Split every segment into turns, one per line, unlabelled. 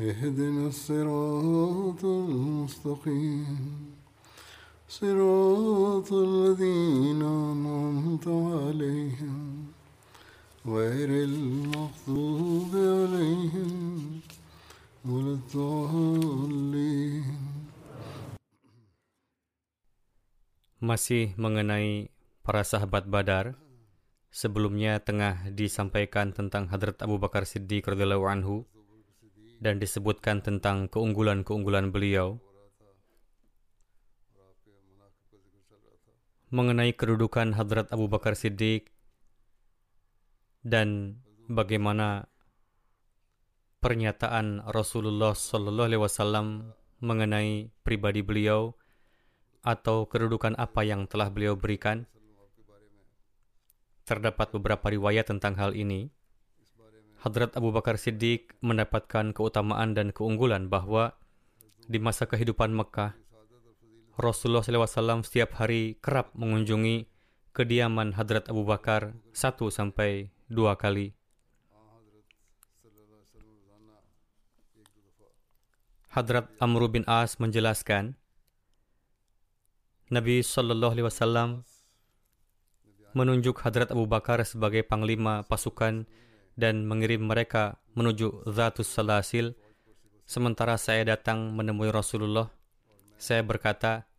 اهدنا الصراط المستقيم صراط الذين أنعمت عليهم غير المغضوب عليهم ولا الضالين
Masih mengenai para sahabat Badar, sebelumnya tengah disampaikan tentang Hadrat Abu Bakar Siddiq radhiyallahu anhu dan disebutkan tentang keunggulan-keunggulan beliau. Mengenai kedudukan Hadrat Abu Bakar Siddiq dan bagaimana pernyataan Rasulullah Shallallahu Alaihi Wasallam mengenai pribadi beliau atau kedudukan apa yang telah beliau berikan. Terdapat beberapa riwayat tentang hal ini. Hadrat Abu Bakar Siddiq mendapatkan keutamaan dan keunggulan bahwa di masa kehidupan Mekah, Rasulullah SAW setiap hari kerap mengunjungi kediaman Hadrat Abu Bakar satu sampai dua kali. Hadrat Amr bin As menjelaskan, Nabi Shallallahu Alaihi Wasallam menunjuk Hadrat Abu Bakar sebagai panglima pasukan dan mengirim mereka menuju Zatus Salasil. Sementara saya datang menemui Rasulullah, saya berkata,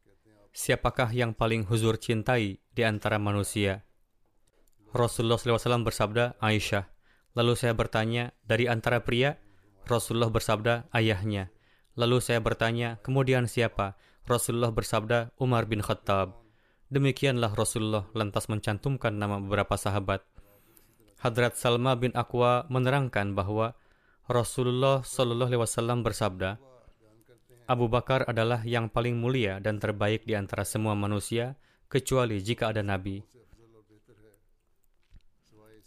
siapakah yang paling huzur cintai di antara manusia? Rasulullah SAW bersabda, Aisyah. Lalu saya bertanya, dari antara pria? Rasulullah bersabda, ayahnya. Lalu saya bertanya, kemudian siapa? Rasulullah bersabda, Umar bin Khattab. Demikianlah Rasulullah lantas mencantumkan nama beberapa sahabat. Hadrat Salma bin Aqwa menerangkan bahwa Rasulullah Shallallahu Alaihi Wasallam bersabda, Abu Bakar adalah yang paling mulia dan terbaik di antara semua manusia, kecuali jika ada Nabi.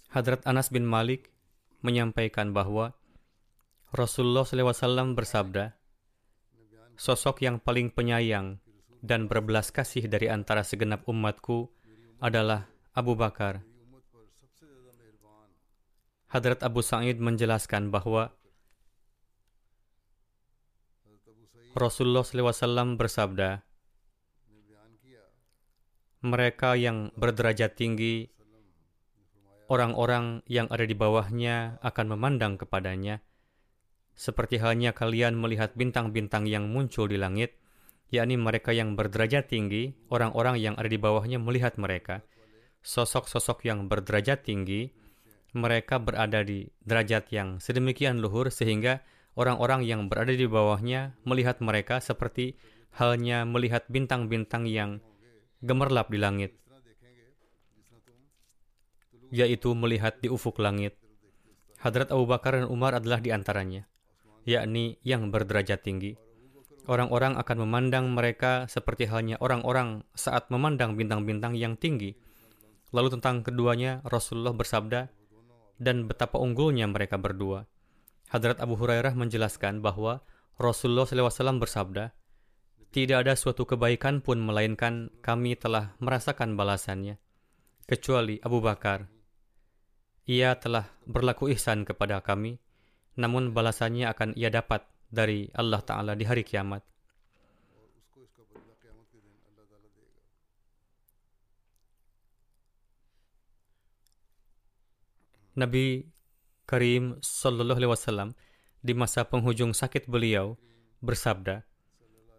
Hadrat Anas bin Malik menyampaikan bahwa Rasulullah SAW bersabda, sosok yang paling penyayang dan berbelas kasih dari antara segenap umatku adalah Abu Bakar. Hadrat Abu Sa'id menjelaskan bahwa Rasulullah SAW bersabda, mereka yang berderajat tinggi, orang-orang yang ada di bawahnya akan memandang kepadanya, seperti halnya kalian melihat bintang-bintang yang muncul di langit, yakni mereka yang berderajat tinggi, orang-orang yang ada di bawahnya melihat mereka. Sosok-sosok yang berderajat tinggi, mereka berada di derajat yang sedemikian luhur sehingga orang-orang yang berada di bawahnya melihat mereka seperti halnya melihat bintang-bintang yang gemerlap di langit, yaitu melihat di ufuk langit. Hadrat Abu Bakar dan Umar adalah di antaranya, yakni yang berderajat tinggi. Orang-orang akan memandang mereka seperti halnya orang-orang saat memandang bintang-bintang yang tinggi. Lalu tentang keduanya, Rasulullah bersabda, dan betapa unggulnya mereka berdua. Hadrat Abu Hurairah menjelaskan bahwa Rasulullah SAW bersabda, tidak ada suatu kebaikan pun melainkan kami telah merasakan balasannya, kecuali Abu Bakar. Ia telah berlaku ihsan kepada kami, namun balasannya akan ia dapat dari Allah Ta'ala di hari kiamat. Nabi Karim Sallallahu Alaihi Wasallam di masa penghujung sakit beliau bersabda,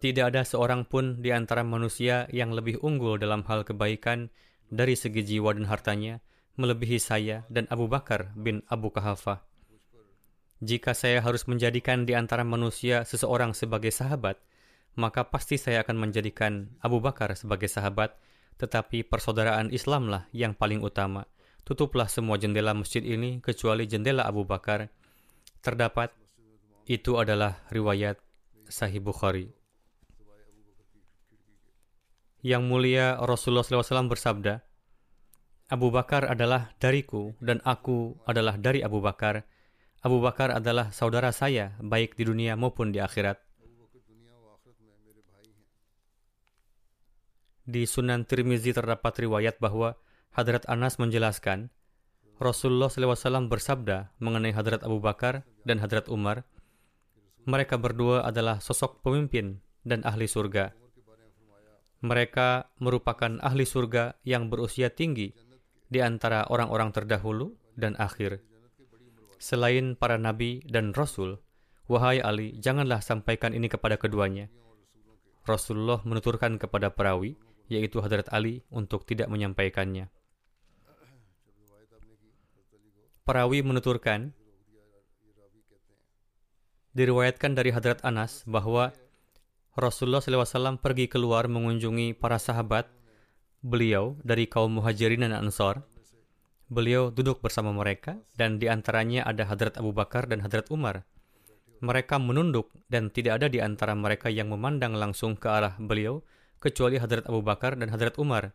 "Tidak ada seorang pun di antara manusia yang lebih unggul dalam hal kebaikan dari segi jiwa dan hartanya melebihi saya dan Abu Bakar bin Abu Kahafah. Jika saya harus menjadikan di antara manusia seseorang sebagai sahabat, maka pasti saya akan menjadikan Abu Bakar sebagai sahabat, tetapi persaudaraan Islamlah yang paling utama. Tutuplah semua jendela masjid ini kecuali jendela Abu Bakar. Terdapat itu adalah riwayat Sahih Bukhari. Yang mulia Rasulullah SAW bersabda, Abu Bakar adalah dariku dan aku adalah dari Abu Bakar. Abu Bakar adalah saudara saya, baik di dunia maupun di akhirat. Di Sunan Tirmizi terdapat riwayat bahwa Hadrat Anas menjelaskan, Rasulullah SAW bersabda mengenai Hadrat Abu Bakar dan Hadrat Umar, mereka berdua adalah sosok pemimpin dan ahli surga. Mereka merupakan ahli surga yang berusia tinggi di antara orang-orang terdahulu dan akhir. Selain para nabi dan rasul, wahai Ali, janganlah sampaikan ini kepada keduanya. Rasulullah menuturkan kepada perawi, yaitu Hadrat Ali, untuk tidak menyampaikannya. Perawi menuturkan, Diriwayatkan dari Hadrat Anas bahwa Rasulullah SAW pergi keluar mengunjungi para sahabat beliau dari kaum muhajirin dan ansor. Beliau duduk bersama mereka dan di antaranya ada Hadrat Abu Bakar dan Hadrat Umar. Mereka menunduk dan tidak ada di antara mereka yang memandang langsung ke arah beliau kecuali Hadrat Abu Bakar dan Hadrat Umar.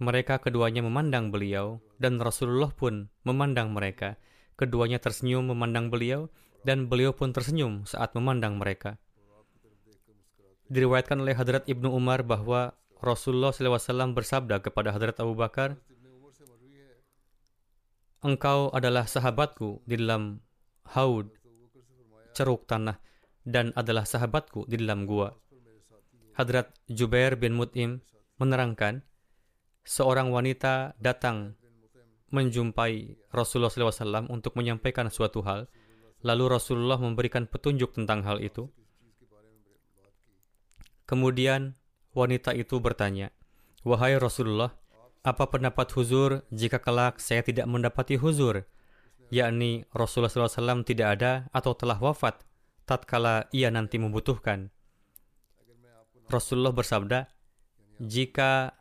Mereka keduanya memandang beliau dan Rasulullah pun memandang mereka. Keduanya tersenyum memandang beliau dan beliau pun tersenyum saat memandang mereka. Diriwayatkan oleh Hadrat Ibnu Umar bahwa Rasulullah SAW bersabda kepada Hadrat Abu Bakar, Engkau adalah sahabatku di dalam haud, ceruk tanah, dan adalah sahabatku di dalam gua. Hadrat Jubair bin Mut'im menerangkan, seorang wanita datang menjumpai Rasulullah SAW untuk menyampaikan suatu hal, Lalu Rasulullah memberikan petunjuk tentang hal itu. Kemudian wanita itu bertanya, Wahai Rasulullah, apa pendapat huzur jika kelak saya tidak mendapati huzur? Yakni Rasulullah SAW tidak ada atau telah wafat tatkala ia nanti membutuhkan. Rasulullah bersabda, jika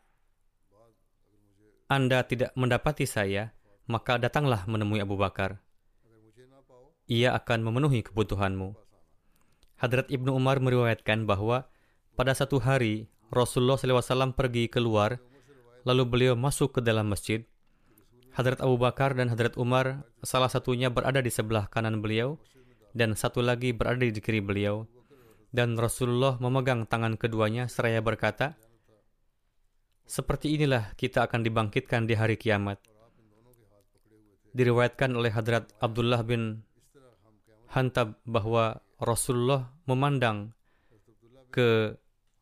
Anda tidak mendapati saya, maka datanglah menemui Abu Bakar ia akan memenuhi kebutuhanmu. Hadrat Ibnu Umar meriwayatkan bahwa pada satu hari Rasulullah SAW pergi keluar, lalu beliau masuk ke dalam masjid. Hadrat Abu Bakar dan Hadrat Umar salah satunya berada di sebelah kanan beliau, dan satu lagi berada di kiri beliau. Dan Rasulullah memegang tangan keduanya seraya berkata, Seperti inilah kita akan dibangkitkan di hari kiamat. Diriwayatkan oleh Hadrat Abdullah bin hantab bahwa Rasulullah memandang ke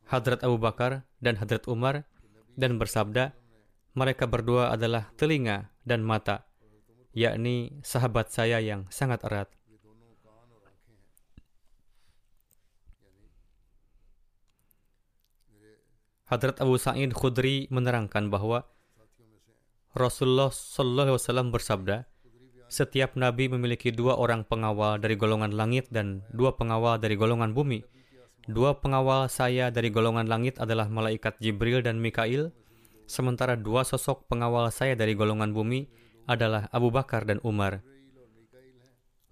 Hadrat Abu Bakar dan Hadrat Umar dan bersabda, mereka berdua adalah telinga dan mata, yakni sahabat saya yang sangat erat. Hadrat Abu Sa'id Khudri menerangkan bahwa Rasulullah SAW bersabda, setiap nabi memiliki dua orang pengawal dari golongan langit dan dua pengawal dari golongan bumi. Dua pengawal saya dari golongan langit adalah malaikat Jibril dan Mikail, sementara dua sosok pengawal saya dari golongan bumi adalah Abu Bakar dan Umar.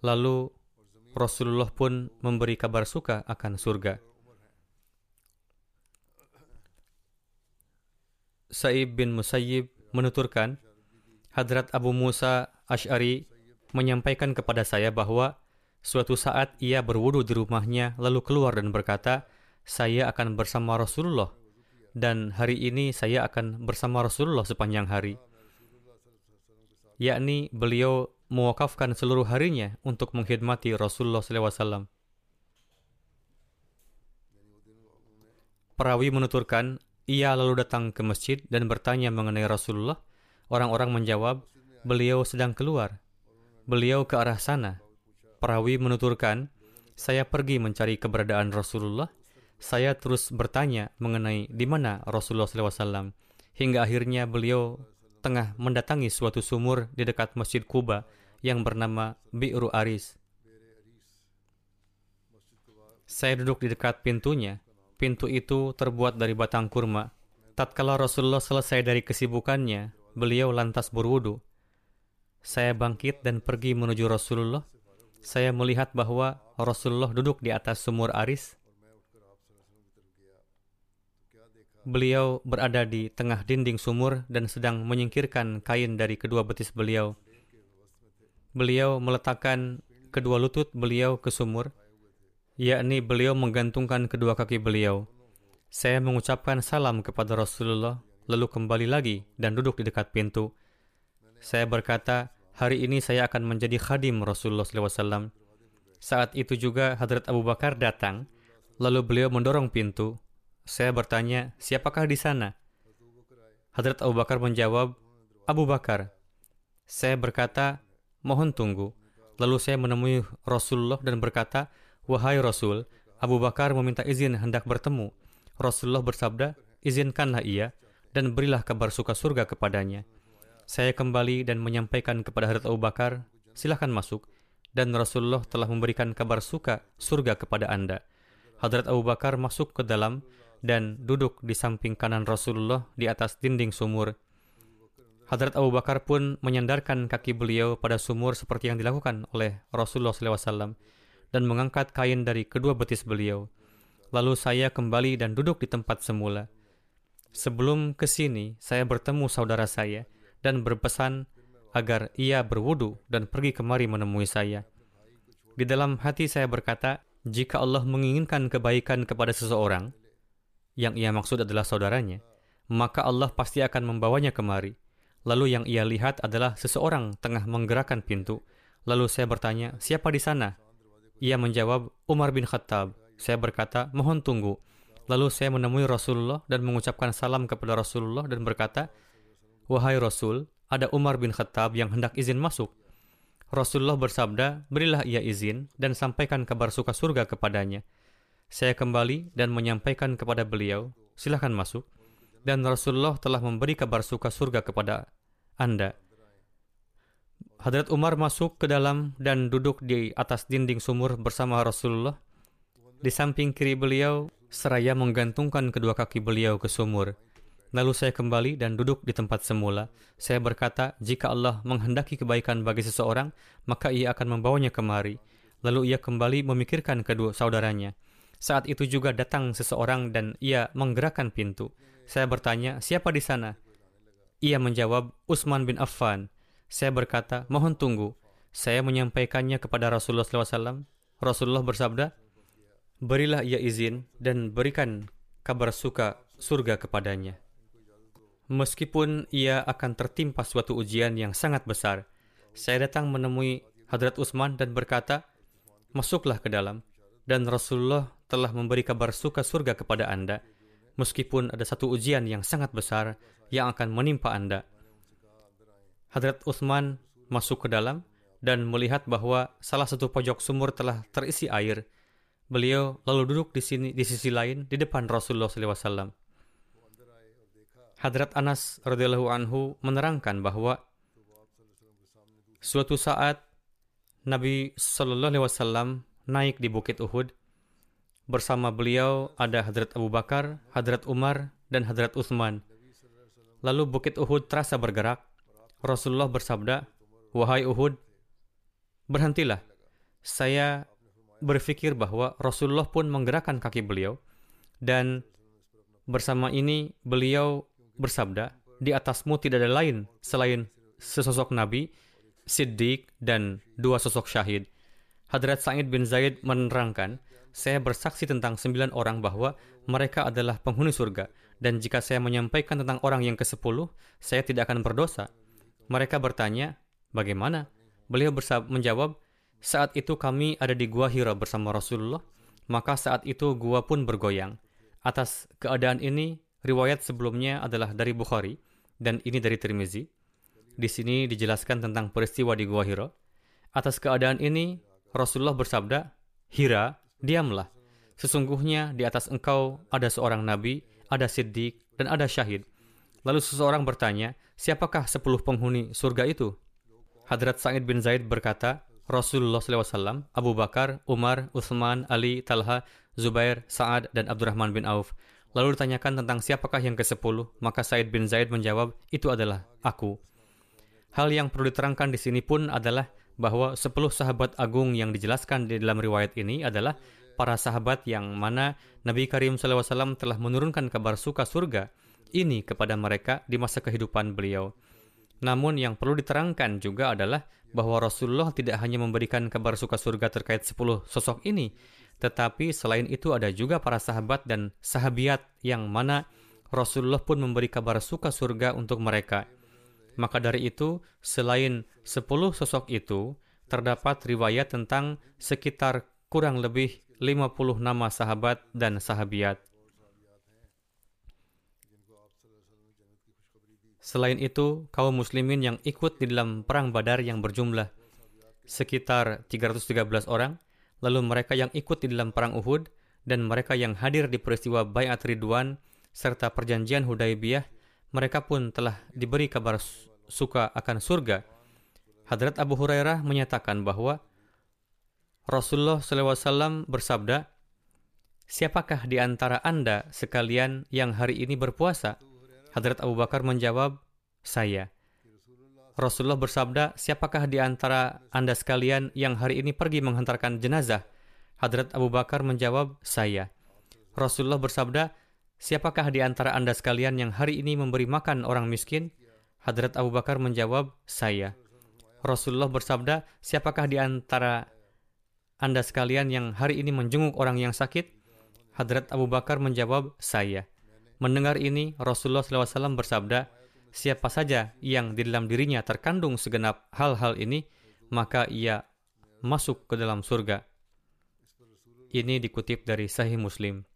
Lalu Rasulullah pun memberi kabar suka akan surga. Sa'ib bin Musayyib menuturkan, Hadrat Abu Musa Ash'ari menyampaikan kepada saya bahwa suatu saat ia berwudu di rumahnya lalu keluar dan berkata, saya akan bersama Rasulullah dan hari ini saya akan bersama Rasulullah sepanjang hari. Yakni beliau mewakafkan seluruh harinya untuk mengkhidmati Rasulullah SAW. Perawi menuturkan, ia lalu datang ke masjid dan bertanya mengenai Rasulullah. Orang-orang menjawab, beliau sedang keluar. Beliau ke arah sana. Perawi menuturkan, Saya pergi mencari keberadaan Rasulullah. Saya terus bertanya mengenai di mana Rasulullah SAW. Hingga akhirnya beliau tengah mendatangi suatu sumur di dekat Masjid Kuba yang bernama Bi'ru Aris. Saya duduk di dekat pintunya. Pintu itu terbuat dari batang kurma. Tatkala Rasulullah selesai dari kesibukannya, beliau lantas berwudu. Saya bangkit dan pergi menuju Rasulullah. Saya melihat bahwa Rasulullah duduk di atas sumur aris. Beliau berada di tengah dinding sumur dan sedang menyingkirkan kain dari kedua betis beliau. Beliau meletakkan kedua lutut beliau ke sumur, yakni beliau menggantungkan kedua kaki beliau. Saya mengucapkan salam kepada Rasulullah, lalu kembali lagi dan duduk di dekat pintu. Saya berkata, hari ini saya akan menjadi khadim Rasulullah SAW. Saat itu juga Hadrat Abu Bakar datang, lalu beliau mendorong pintu. Saya bertanya, siapakah di sana? Hadrat Abu Bakar menjawab, Abu Bakar. Saya berkata, mohon tunggu. Lalu saya menemui Rasulullah dan berkata, Wahai Rasul, Abu Bakar meminta izin hendak bertemu. Rasulullah bersabda, izinkanlah ia, dan berilah kabar suka surga kepadanya. Saya kembali dan menyampaikan kepada Hadrat Abu Bakar, silahkan masuk, dan Rasulullah telah memberikan kabar suka surga kepada Anda. Hadrat Abu Bakar masuk ke dalam dan duduk di samping kanan Rasulullah di atas dinding sumur. Hadrat Abu Bakar pun menyandarkan kaki beliau pada sumur seperti yang dilakukan oleh Rasulullah SAW dan mengangkat kain dari kedua betis beliau. Lalu saya kembali dan duduk di tempat semula. Sebelum ke sini, saya bertemu saudara saya dan berpesan agar ia berwudu dan pergi kemari menemui saya. Di dalam hati saya berkata, jika Allah menginginkan kebaikan kepada seseorang, yang ia maksud adalah saudaranya, maka Allah pasti akan membawanya kemari. Lalu yang ia lihat adalah seseorang tengah menggerakkan pintu. Lalu saya bertanya, siapa di sana? Ia menjawab, Umar bin Khattab. Saya berkata, mohon tunggu. Lalu saya menemui Rasulullah dan mengucapkan salam kepada Rasulullah dan berkata, Wahai Rasul, ada Umar bin Khattab yang hendak izin masuk. Rasulullah bersabda, berilah ia izin dan sampaikan kabar suka surga kepadanya. Saya kembali dan menyampaikan kepada beliau, silahkan masuk. Dan Rasulullah telah memberi kabar suka surga kepada Anda. Hadrat Umar masuk ke dalam dan duduk di atas dinding sumur bersama Rasulullah. Di samping kiri beliau, seraya menggantungkan kedua kaki beliau ke sumur. Lalu saya kembali dan duduk di tempat semula. Saya berkata, jika Allah menghendaki kebaikan bagi seseorang, maka ia akan membawanya kemari. Lalu ia kembali memikirkan kedua saudaranya. Saat itu juga datang seseorang dan ia menggerakkan pintu. Saya bertanya, siapa di sana? Ia menjawab, Utsman bin Affan. Saya berkata, mohon tunggu. Saya menyampaikannya kepada Rasulullah SAW. Rasulullah bersabda, berilah ia izin dan berikan kabar suka surga kepadanya. Meskipun ia akan tertimpa suatu ujian yang sangat besar, saya datang menemui Hadrat Utsman dan berkata, masuklah ke dalam. Dan Rasulullah telah memberi kabar suka surga kepada Anda, meskipun ada satu ujian yang sangat besar yang akan menimpa Anda. Hadrat Utsman masuk ke dalam dan melihat bahwa salah satu pojok sumur telah terisi air. Beliau lalu duduk di sini di sisi lain di depan Rasulullah SAW. Hadrat Anas radhiyallahu anhu menerangkan bahwa suatu saat Nabi Shallallahu Alaihi Wasallam naik di Bukit Uhud Bersama beliau ada Hadrat Abu Bakar, Hadrat Umar, dan Hadrat Utsman. Lalu bukit Uhud terasa bergerak. Rasulullah bersabda, Wahai Uhud, berhentilah. Saya berpikir bahwa Rasulullah pun menggerakkan kaki beliau. Dan bersama ini beliau bersabda, di atasmu tidak ada lain selain sesosok Nabi, Siddiq, dan dua sosok syahid. Hadrat Sa'id bin Zaid menerangkan, saya bersaksi tentang sembilan orang bahwa mereka adalah penghuni surga. Dan jika saya menyampaikan tentang orang yang ke sepuluh, saya tidak akan berdosa. Mereka bertanya, bagaimana? Beliau menjawab, saat itu kami ada di Gua Hira bersama Rasulullah, maka saat itu gua pun bergoyang. Atas keadaan ini, riwayat sebelumnya adalah dari Bukhari, dan ini dari Tirmizi. Di sini dijelaskan tentang peristiwa di Gua Hira. Atas keadaan ini, Rasulullah bersabda, Hira, diamlah. Sesungguhnya di atas engkau ada seorang nabi, ada siddiq, dan ada syahid. Lalu seseorang bertanya, siapakah sepuluh penghuni surga itu? Hadrat Sa'id bin Zaid berkata, Rasulullah SAW, Abu Bakar, Umar, Utsman, Ali, Talha, Zubair, Sa'ad, dan Abdurrahman bin Auf. Lalu ditanyakan tentang siapakah yang ke-10, maka Said bin Zaid menjawab, itu adalah aku. Hal yang perlu diterangkan di sini pun adalah bahwa 10 sahabat agung yang dijelaskan di dalam riwayat ini adalah para sahabat yang mana Nabi Karim SAW telah menurunkan kabar suka surga ini kepada mereka di masa kehidupan beliau. Namun yang perlu diterangkan juga adalah bahwa Rasulullah tidak hanya memberikan kabar suka surga terkait 10 sosok ini, tetapi selain itu ada juga para sahabat dan sahabiat yang mana Rasulullah pun memberi kabar suka surga untuk mereka. Maka dari itu, selain 10 sosok itu, terdapat riwayat tentang sekitar kurang lebih 50 nama sahabat dan sahabiat. Selain itu, kaum muslimin yang ikut di dalam perang Badar yang berjumlah sekitar 313 orang, lalu mereka yang ikut di dalam perang Uhud, dan mereka yang hadir di peristiwa Bayat Ridwan serta perjanjian Hudaybiyah, mereka pun telah diberi kabar suka akan surga. Hadrat Abu Hurairah menyatakan bahwa Rasulullah SAW bersabda, Siapakah di antara Anda sekalian yang hari ini berpuasa? Hadrat Abu Bakar menjawab, saya. Rasulullah bersabda, siapakah di antara Anda sekalian yang hari ini pergi menghantarkan jenazah? Hadrat Abu Bakar menjawab, saya. Rasulullah bersabda, siapakah di antara Anda sekalian yang hari ini memberi makan orang miskin? Hadrat Abu Bakar menjawab, saya. Rasulullah bersabda, siapakah di antara Anda sekalian yang hari ini menjenguk orang yang sakit? Hadrat Abu Bakar menjawab, saya. Mendengar ini, Rasulullah SAW bersabda, siapa saja yang di dalam dirinya terkandung segenap hal-hal ini, maka ia masuk ke dalam surga. Ini dikutip dari Sahih Muslim.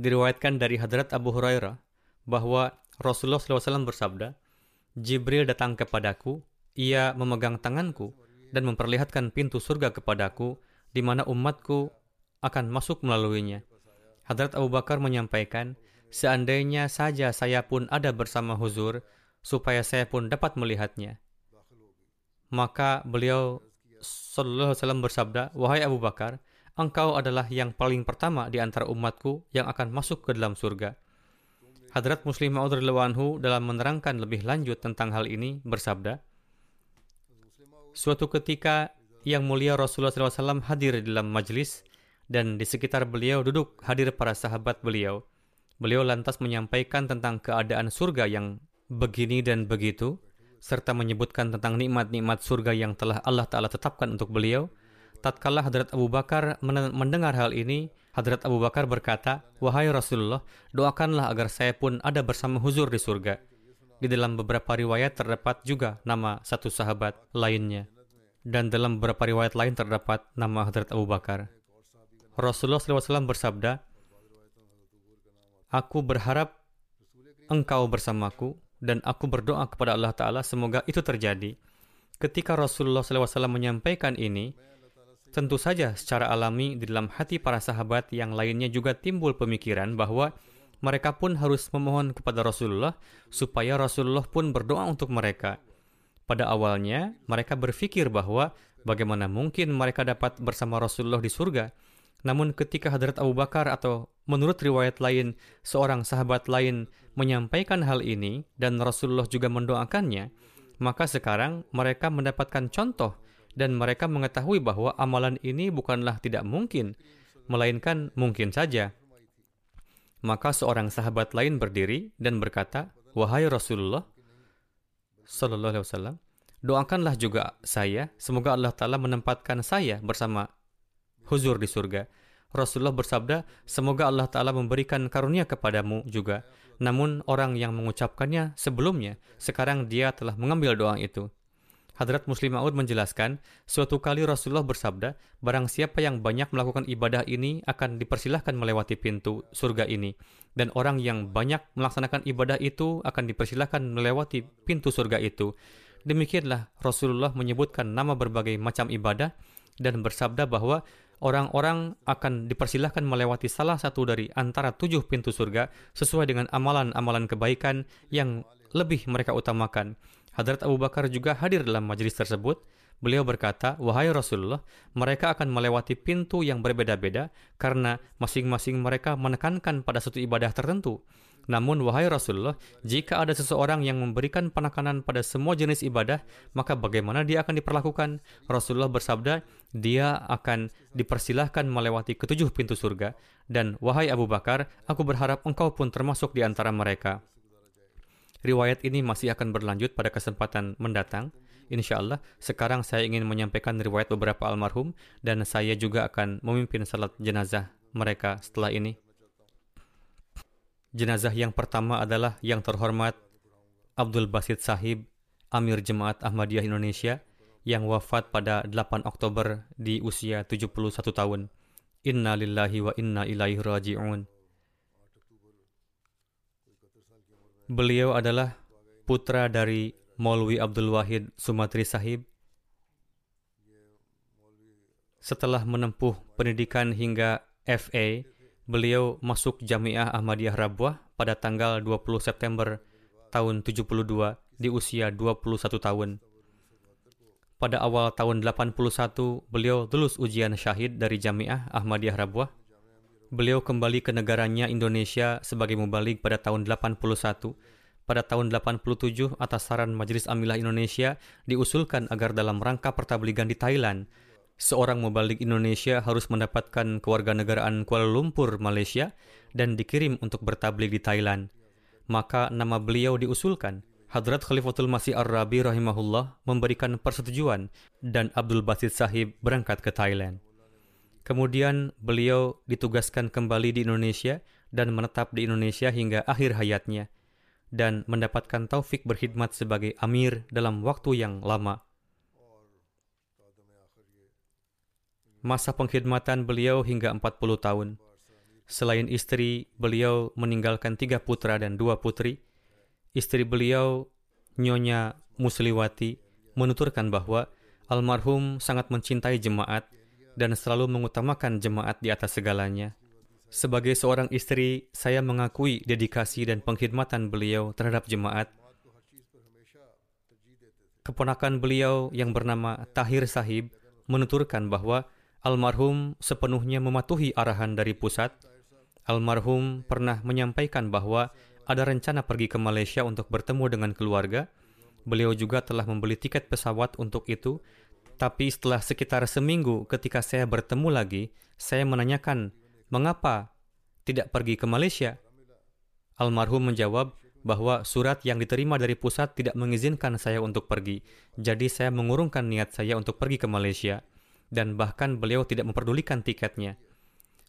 Diriwayatkan dari Hadrat Abu Hurairah bahwa Rasulullah SAW bersabda, Jibril datang kepadaku, ia memegang tanganku dan memperlihatkan pintu surga kepadaku, di mana umatku akan masuk melaluinya. Hadrat Abu Bakar menyampaikan, seandainya saja saya pun ada bersama huzur, supaya saya pun dapat melihatnya. Maka beliau Sallallahu Alaihi Wasallam bersabda, Wahai Abu Bakar, engkau adalah yang paling pertama di antara umatku yang akan masuk ke dalam surga. Hadrat Muslim Ma'ud anhu dalam menerangkan lebih lanjut tentang hal ini bersabda, Suatu ketika yang mulia Rasulullah SAW hadir di dalam majlis dan di sekitar beliau duduk hadir para sahabat beliau. Beliau lantas menyampaikan tentang keadaan surga yang begini dan begitu, serta menyebutkan tentang nikmat-nikmat surga yang telah Allah Ta'ala tetapkan untuk beliau. Tatkala Hadrat Abu Bakar mendengar hal ini, Hadrat Abu Bakar berkata, Wahai Rasulullah, doakanlah agar saya pun ada bersama huzur di surga. Di dalam beberapa riwayat terdapat juga nama satu sahabat lainnya. Dan dalam beberapa riwayat lain terdapat nama Hadrat Abu Bakar. Rasulullah SAW bersabda, Aku berharap engkau bersamaku dan aku berdoa kepada Allah Ta'ala semoga itu terjadi. Ketika Rasulullah SAW menyampaikan ini, tentu saja secara alami di dalam hati para sahabat yang lainnya juga timbul pemikiran bahwa mereka pun harus memohon kepada Rasulullah supaya Rasulullah pun berdoa untuk mereka. Pada awalnya, mereka berpikir bahwa bagaimana mungkin mereka dapat bersama Rasulullah di surga, namun ketika Hadrat Abu Bakar atau menurut riwayat lain, seorang sahabat lain menyampaikan hal ini dan Rasulullah juga mendoakannya, maka sekarang mereka mendapatkan contoh dan mereka mengetahui bahwa amalan ini bukanlah tidak mungkin, melainkan mungkin saja. Maka seorang sahabat lain berdiri dan berkata, "Wahai Rasulullah sallallahu wasallam, doakanlah juga saya, semoga Allah taala menempatkan saya bersama huzur di surga. Rasulullah bersabda, semoga Allah Ta'ala memberikan karunia kepadamu juga. Namun orang yang mengucapkannya sebelumnya, sekarang dia telah mengambil doa itu. Hadrat Muslim Ma'ud menjelaskan, suatu kali Rasulullah bersabda, barang siapa yang banyak melakukan ibadah ini akan dipersilahkan melewati pintu surga ini. Dan orang yang banyak melaksanakan ibadah itu akan dipersilahkan melewati pintu surga itu. Demikianlah Rasulullah menyebutkan nama berbagai macam ibadah dan bersabda bahwa orang-orang akan dipersilahkan melewati salah satu dari antara tujuh pintu surga sesuai dengan amalan-amalan kebaikan yang lebih mereka utamakan. Hadrat Abu Bakar juga hadir dalam majelis tersebut. Beliau berkata, Wahai Rasulullah, mereka akan melewati pintu yang berbeda-beda karena masing-masing mereka menekankan pada satu ibadah tertentu. Namun, wahai Rasulullah, jika ada seseorang yang memberikan penekanan pada semua jenis ibadah, maka bagaimana dia akan diperlakukan? Rasulullah bersabda, dia akan dipersilahkan melewati ketujuh pintu surga. Dan, wahai Abu Bakar, aku berharap engkau pun termasuk di antara mereka. Riwayat ini masih akan berlanjut pada kesempatan mendatang. Insya Allah, sekarang saya ingin menyampaikan riwayat beberapa almarhum dan saya juga akan memimpin salat jenazah mereka setelah ini. Jenazah yang pertama adalah yang terhormat Abdul Basit Sahib, Amir Jemaat Ahmadiyah Indonesia, yang wafat pada 8 Oktober di usia 71 tahun. Inna lillahi wa inna ilaihi raji'un. Beliau adalah putra dari Maulwi Abdul Wahid Sumatri Sahib. Setelah menempuh pendidikan hingga FA, beliau masuk Jamiah Ahmadiyah Rabwah pada tanggal 20 September tahun 72 di usia 21 tahun. Pada awal tahun 81, beliau lulus ujian syahid dari Jamiah Ahmadiyah Rabwah Beliau kembali ke negaranya Indonesia sebagai mubalik pada tahun 81. Pada tahun 87, atas saran Majelis Amilah Indonesia, diusulkan agar dalam rangka pertabligan di Thailand, seorang mubalik Indonesia harus mendapatkan kewarganegaraan Kuala Lumpur, Malaysia, dan dikirim untuk bertablik di Thailand. Maka nama beliau diusulkan. Hadrat Khalifatul Masih Ar-Rabi rahimahullah memberikan persetujuan dan Abdul Basit Sahib berangkat ke Thailand. Kemudian beliau ditugaskan kembali di Indonesia dan menetap di Indonesia hingga akhir hayatnya dan mendapatkan taufik berkhidmat sebagai amir dalam waktu yang lama. Masa pengkhidmatan beliau hingga 40 tahun. Selain istri, beliau meninggalkan tiga putra dan dua putri. Istri beliau, Nyonya Musliwati, menuturkan bahwa almarhum sangat mencintai jemaat dan selalu mengutamakan jemaat di atas segalanya. Sebagai seorang istri, saya mengakui dedikasi dan pengkhidmatan beliau terhadap jemaat. Keponakan beliau yang bernama Tahir Sahib menuturkan bahwa almarhum sepenuhnya mematuhi arahan dari pusat. Almarhum pernah menyampaikan bahwa ada rencana pergi ke Malaysia untuk bertemu dengan keluarga. Beliau juga telah membeli tiket pesawat untuk itu tapi setelah sekitar seminggu ketika saya bertemu lagi, saya menanyakan, mengapa tidak pergi ke Malaysia? Almarhum menjawab bahwa surat yang diterima dari pusat tidak mengizinkan saya untuk pergi. Jadi saya mengurungkan niat saya untuk pergi ke Malaysia. Dan bahkan beliau tidak memperdulikan tiketnya.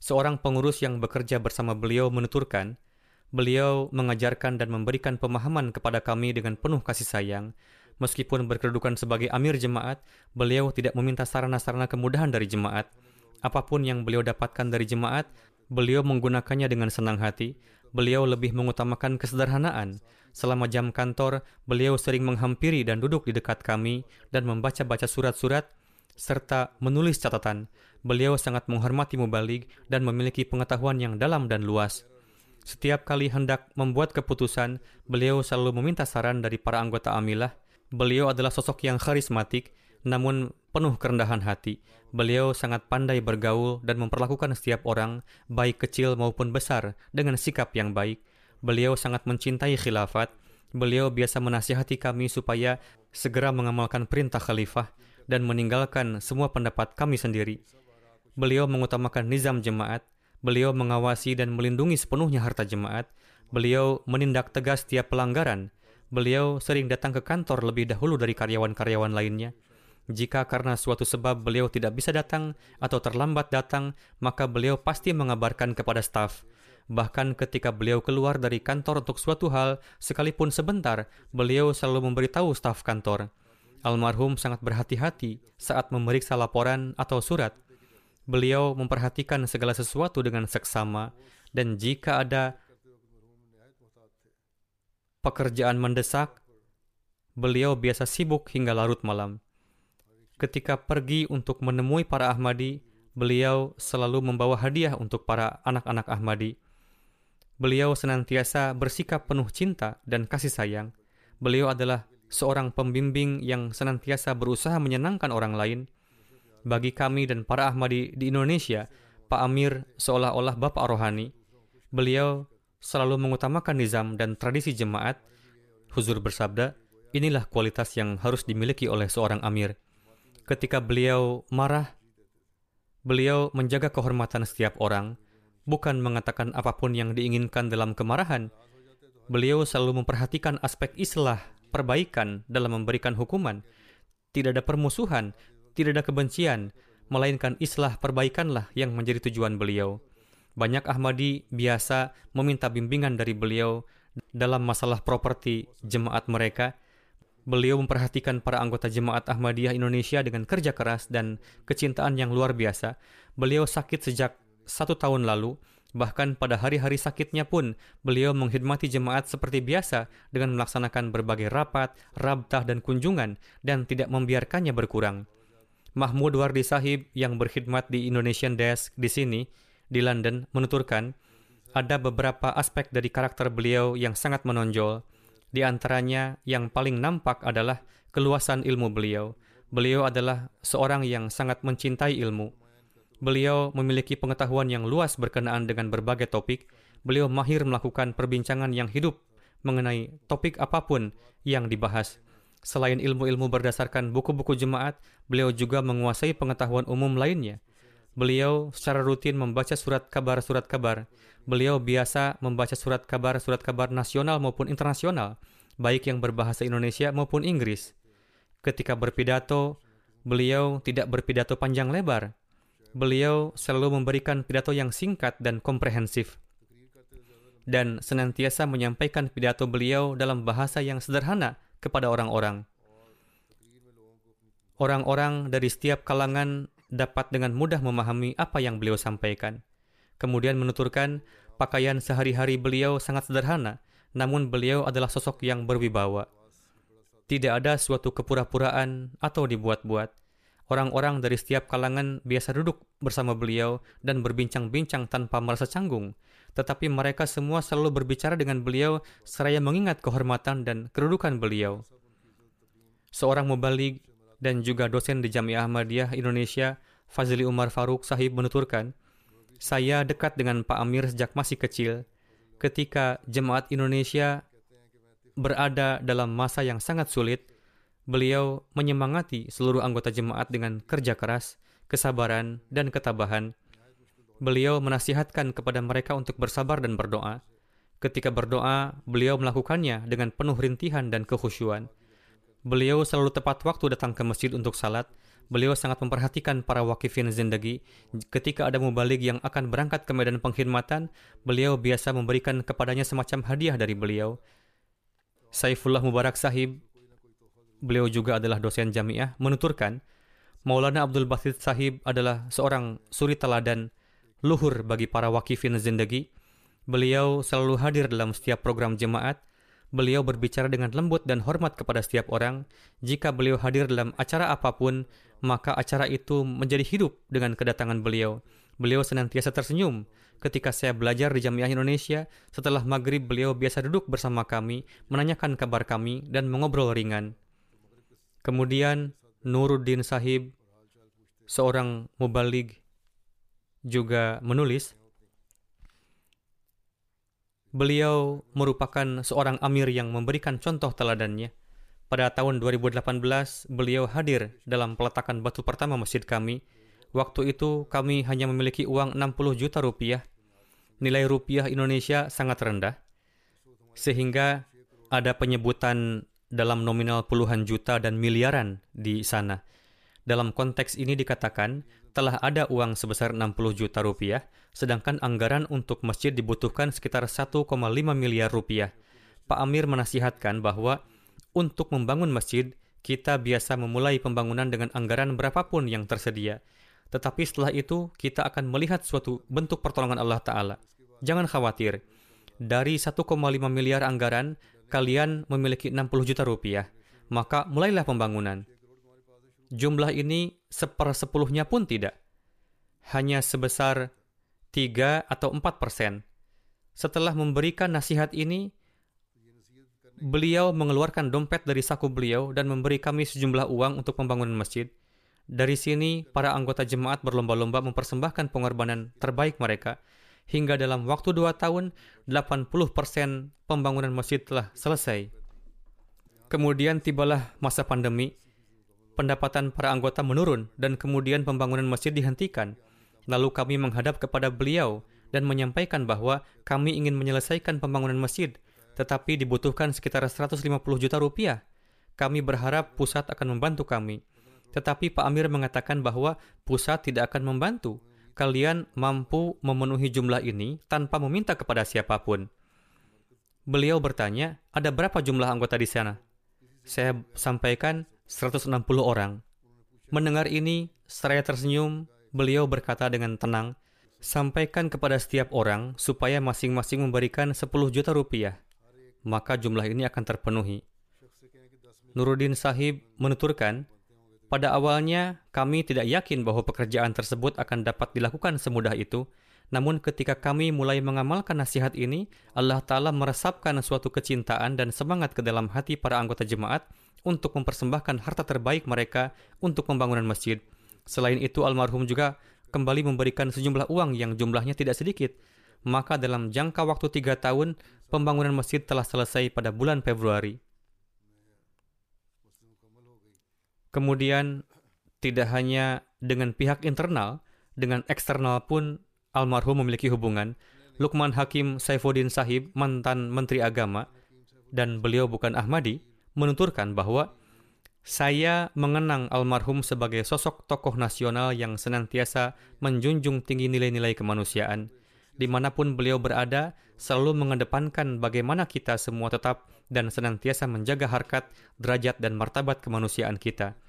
Seorang pengurus yang bekerja bersama beliau menuturkan, beliau mengajarkan dan memberikan pemahaman kepada kami dengan penuh kasih sayang Meskipun berkedudukan sebagai amir jemaat, beliau tidak meminta sarana-sarana kemudahan dari jemaat. Apa pun yang beliau dapatkan dari jemaat, beliau menggunakannya dengan senang hati. Beliau lebih mengutamakan kesederhanaan. Selama jam kantor, beliau sering menghampiri dan duduk di dekat kami dan membaca-baca surat-surat serta menulis catatan. Beliau sangat menghormati mubalik dan memiliki pengetahuan yang dalam dan luas. Setiap kali hendak membuat keputusan, beliau selalu meminta saran dari para anggota amilah Beliau adalah sosok yang karismatik, namun penuh kerendahan hati. Beliau sangat pandai bergaul dan memperlakukan setiap orang, baik kecil maupun besar, dengan sikap yang baik. Beliau sangat mencintai khilafat. Beliau biasa menasihati kami supaya segera mengamalkan perintah khalifah dan meninggalkan semua pendapat kami sendiri. Beliau mengutamakan nizam jemaat. Beliau mengawasi dan melindungi sepenuhnya harta jemaat. Beliau menindak tegas setiap pelanggaran Beliau sering datang ke kantor lebih dahulu dari karyawan-karyawan lainnya. Jika karena suatu sebab beliau tidak bisa datang atau terlambat datang, maka beliau pasti mengabarkan kepada staf. Bahkan ketika beliau keluar dari kantor untuk suatu hal, sekalipun sebentar, beliau selalu memberitahu staf kantor. Almarhum sangat berhati-hati saat memeriksa laporan atau surat. Beliau memperhatikan segala sesuatu dengan seksama, dan jika ada pekerjaan mendesak, beliau biasa sibuk hingga larut malam. ketika pergi untuk menemui para Ahmadi, beliau selalu membawa hadiah untuk para anak-anak Ahmadi. Beliau senantiasa bersikap penuh cinta dan kasih sayang. Beliau adalah seorang pembimbing yang senantiasa berusaha menyenangkan orang lain. Bagi kami dan para Ahmadi di Indonesia, Pak Amir seolah-olah bapak rohani. Beliau selalu mengutamakan nizam dan tradisi jemaat. Huzur bersabda, inilah kualitas yang harus dimiliki oleh seorang Amir. Ketika beliau marah, beliau menjaga kehormatan setiap orang, bukan mengatakan apa pun yang diinginkan dalam kemarahan. Beliau selalu memperhatikan aspek islah, perbaikan dalam memberikan hukuman. Tidak ada permusuhan, tidak ada kebencian, melainkan islah perbaikanlah yang menjadi tujuan beliau. Banyak Ahmadi biasa meminta bimbingan dari beliau dalam masalah properti jemaat mereka, Beliau memperhatikan para anggota jemaat Ahmadiyah Indonesia dengan kerja keras dan kecintaan yang luar biasa. Beliau sakit sejak satu tahun lalu, bahkan pada hari-hari sakitnya pun beliau menghidmati jemaat seperti biasa dengan melaksanakan berbagai rapat, rabtah, dan kunjungan dan tidak membiarkannya berkurang. Mahmud Wardi Sahib yang berkhidmat di Indonesian Desk di sini, di London, menuturkan, ada beberapa aspek dari karakter beliau yang sangat menonjol, di antaranya yang paling nampak adalah keluasan ilmu beliau. Beliau adalah seorang yang sangat mencintai ilmu. Beliau memiliki pengetahuan yang luas berkenaan dengan berbagai topik. Beliau mahir melakukan perbincangan yang hidup mengenai topik apa pun yang dibahas. Selain ilmu-ilmu berdasarkan buku-buku jemaat, beliau juga menguasai pengetahuan umum lainnya. Beliau secara rutin membaca surat kabar-surat kabar beliau biasa membaca surat kabar-surat kabar nasional maupun internasional, baik yang berbahasa Indonesia maupun Inggris. Ketika berpidato, beliau tidak berpidato panjang lebar. Beliau selalu memberikan pidato yang singkat dan komprehensif. Dan senantiasa menyampaikan pidato beliau dalam bahasa yang sederhana kepada orang-orang. Orang-orang dari setiap kalangan dapat dengan mudah memahami apa yang beliau sampaikan. Kemudian menuturkan, pakaian sehari-hari beliau sangat sederhana, namun beliau adalah sosok yang berwibawa. Tidak ada suatu kepura-puraan atau dibuat-buat. Orang-orang dari setiap kalangan biasa duduk bersama beliau dan berbincang-bincang tanpa merasa canggung, tetapi mereka semua selalu berbicara dengan beliau seraya mengingat kehormatan dan kedudukan beliau. Seorang mubalik dan juga dosen di Jamiah Ahmadiyah Indonesia, Fazli Umar Faruk Sahib menuturkan, saya dekat dengan Pak Amir sejak masih kecil. Ketika jemaat Indonesia berada dalam masa yang sangat sulit, beliau menyemangati seluruh anggota jemaat dengan kerja keras, kesabaran, dan ketabahan. Beliau menasihatkan kepada mereka untuk bersabar dan berdoa. Ketika berdoa, beliau melakukannya dengan penuh rintihan dan kekhusyuan. Beliau selalu tepat waktu datang ke masjid untuk salat, Beliau sangat memperhatikan para wakifin zindagi. Ketika ada mubalik yang akan berangkat ke medan pengkhidmatan, beliau biasa memberikan kepadanya semacam hadiah dari beliau. Saifullah Mubarak Sahib, beliau juga adalah dosen jamiah, menuturkan, Maulana Abdul Basit Sahib adalah seorang suri teladan luhur bagi para wakifin zindagi. Beliau selalu hadir dalam setiap program jemaat, beliau berbicara dengan lembut dan hormat kepada setiap orang. Jika beliau hadir dalam acara apa pun, maka acara itu menjadi hidup dengan kedatangan beliau. Beliau senantiasa tersenyum. Ketika saya belajar di Jamiah Indonesia, setelah maghrib beliau biasa duduk bersama kami, menanyakan kabar kami, dan mengobrol ringan. Kemudian Nuruddin Sahib, seorang mubalig, juga menulis, Beliau merupakan seorang amir yang memberikan contoh teladannya. Pada tahun 2018, beliau hadir dalam peletakan batu pertama masjid kami. Waktu itu kami hanya memiliki uang 60 juta rupiah. Nilai rupiah Indonesia sangat rendah. Sehingga ada penyebutan dalam nominal puluhan juta dan miliaran di sana. Dalam konteks ini dikatakan, telah ada uang sebesar 60 juta rupiah, sedangkan anggaran untuk masjid dibutuhkan sekitar 1,5 miliar rupiah. Pak Amir menasihatkan bahwa untuk membangun masjid, kita biasa memulai pembangunan dengan anggaran berapapun yang tersedia. Tetapi setelah itu, kita akan melihat suatu bentuk pertolongan Allah Ta'ala. Jangan khawatir, dari 1,5 miliar anggaran, kalian memiliki 60 juta rupiah. Maka mulailah pembangunan. jumlah ini sepersepuluhnya pun tidak. Hanya sebesar 3 atau 4 persen. Setelah memberikan nasihat ini, beliau mengeluarkan dompet dari saku beliau dan memberi kami sejumlah uang untuk pembangunan masjid. Dari sini, para anggota jemaat berlomba-lomba mempersembahkan pengorbanan terbaik mereka. Hingga dalam waktu dua tahun, 80% pembangunan masjid telah selesai. Kemudian tibalah masa pandemi, pendapatan para anggota menurun dan kemudian pembangunan masjid dihentikan. Lalu kami menghadap kepada beliau dan menyampaikan bahwa kami ingin menyelesaikan pembangunan masjid, tetapi dibutuhkan sekitar 150 juta rupiah. Kami berharap pusat akan membantu kami. Tetapi Pak Amir mengatakan bahwa pusat tidak akan membantu. Kalian mampu memenuhi jumlah ini tanpa meminta kepada siapa pun. Beliau bertanya, ada berapa jumlah anggota di sana? Saya sampaikan 160 orang. Mendengar ini, seraya tersenyum, beliau berkata dengan tenang, sampaikan kepada setiap orang supaya masing-masing memberikan 10 juta rupiah. Maka jumlah ini akan terpenuhi. Nuruddin Sahib menuturkan, pada awalnya, kami tidak yakin bahwa pekerjaan tersebut akan dapat dilakukan semudah itu. Namun ketika kami mulai mengamalkan nasihat ini, Allah Ta'ala meresapkan suatu kecintaan dan semangat ke dalam hati para anggota jemaat untuk mempersembahkan harta terbaik mereka untuk pembangunan masjid. Selain itu, almarhum juga kembali memberikan sejumlah uang yang jumlahnya tidak sedikit. Maka dalam jangka waktu tiga tahun, pembangunan masjid telah selesai pada bulan Februari. Kemudian tidak hanya dengan pihak internal, dengan eksternal pun almarhum memiliki hubungan. Lukman Hakim Saifuddin Sahib, mantan Menteri Agama, dan beliau bukan Ahmadi, menuturkan bahwa saya mengenang almarhum sebagai sosok tokoh nasional yang senantiasa menjunjung tinggi nilai-nilai kemanusiaan. Di mana pun beliau berada, selalu mengedepankan bagaimana kita semua tetap dan senantiasa menjaga harkat, derajat, dan martabat kemanusiaan kita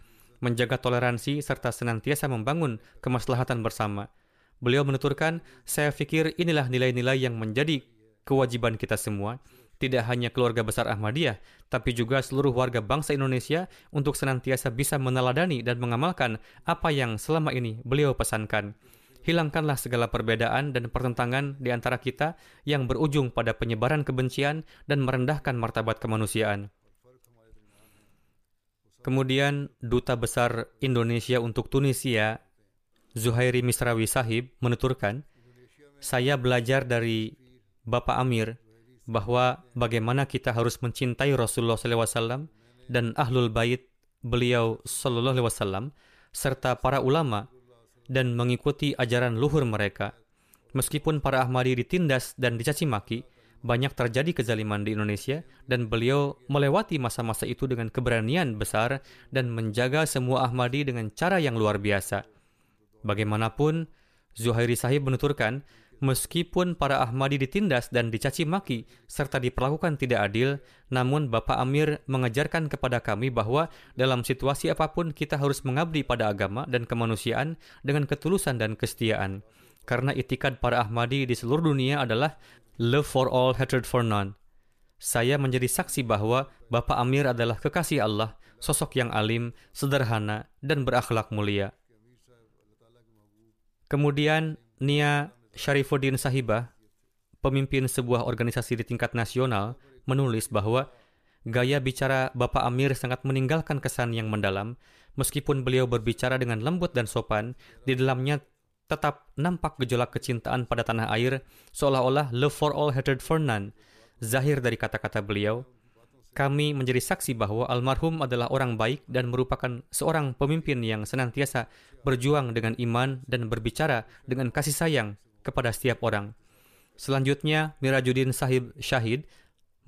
menjaga toleransi, serta senantiasa membangun kemaslahatan bersama. Beliau menuturkan, saya pikir inilah nilai-nilai yang menjadi kewajiban kita semua, tidak hanya keluarga besar Ahmadiyah, tapi juga seluruh warga bangsa Indonesia untuk senantiasa bisa meneladani dan mengamalkan apa yang selama ini beliau pesankan. Hilangkanlah segala perbedaan dan pertentangan di antara kita yang berujung pada penyebaran kebencian dan merendahkan martabat kemanusiaan. Kemudian Duta Besar Indonesia untuk Tunisia, Zuhairi Misrawi Sahib, menuturkan, saya belajar dari Bapak Amir bahwa bagaimana kita harus mencintai Rasulullah SAW dan Ahlul Bait beliau Wasallam serta para ulama dan mengikuti ajaran luhur mereka. Meskipun para Ahmadi ditindas dan dicaci maki, banyak terjadi kezaliman di Indonesia dan beliau melewati masa-masa itu dengan keberanian besar dan menjaga semua Ahmadi dengan cara yang luar biasa. Bagaimanapun, Zuhairi Sahib menuturkan, meskipun para Ahmadi ditindas dan dicaci maki serta diperlakukan tidak adil, namun Bapak Amir mengajarkan kepada kami bahwa dalam situasi apa pun kita harus mengabdi pada agama dan kemanusiaan dengan ketulusan dan kesetiaan. Karena itikad para Ahmadi di seluruh dunia adalah love for all, hatred for none. Saya menjadi saksi bahwa Bapak Amir adalah kekasih Allah, sosok yang alim, sederhana, dan berakhlak mulia. Kemudian Nia Syarifuddin Sahibah, pemimpin sebuah organisasi di tingkat nasional, menulis bahwa gaya bicara Bapak Amir sangat meninggalkan kesan yang mendalam, meskipun beliau berbicara dengan lembut dan sopan, di dalamnya tetap nampak gejolak kecintaan pada tanah air, seolah-olah love for all, hatred for none. Zahir dari kata-kata beliau, kami menjadi saksi bahwa almarhum adalah orang baik dan merupakan seorang pemimpin yang senantiasa berjuang dengan iman dan berbicara dengan kasih sayang kepada setiap orang. Selanjutnya, Mirajuddin Sahib Syahid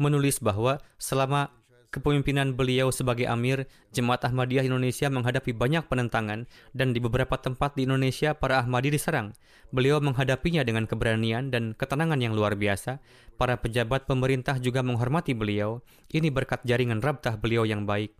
menulis bahwa selama kepemimpinan beliau sebagai Amir, Jemaat Ahmadiyah Indonesia menghadapi banyak penentangan dan di beberapa tempat di Indonesia para Ahmadi diserang. Beliau menghadapinya dengan keberanian dan ketenangan yang luar biasa. Para pejabat pemerintah juga menghormati beliau. Ini berkat jaringan rabtah beliau yang baik.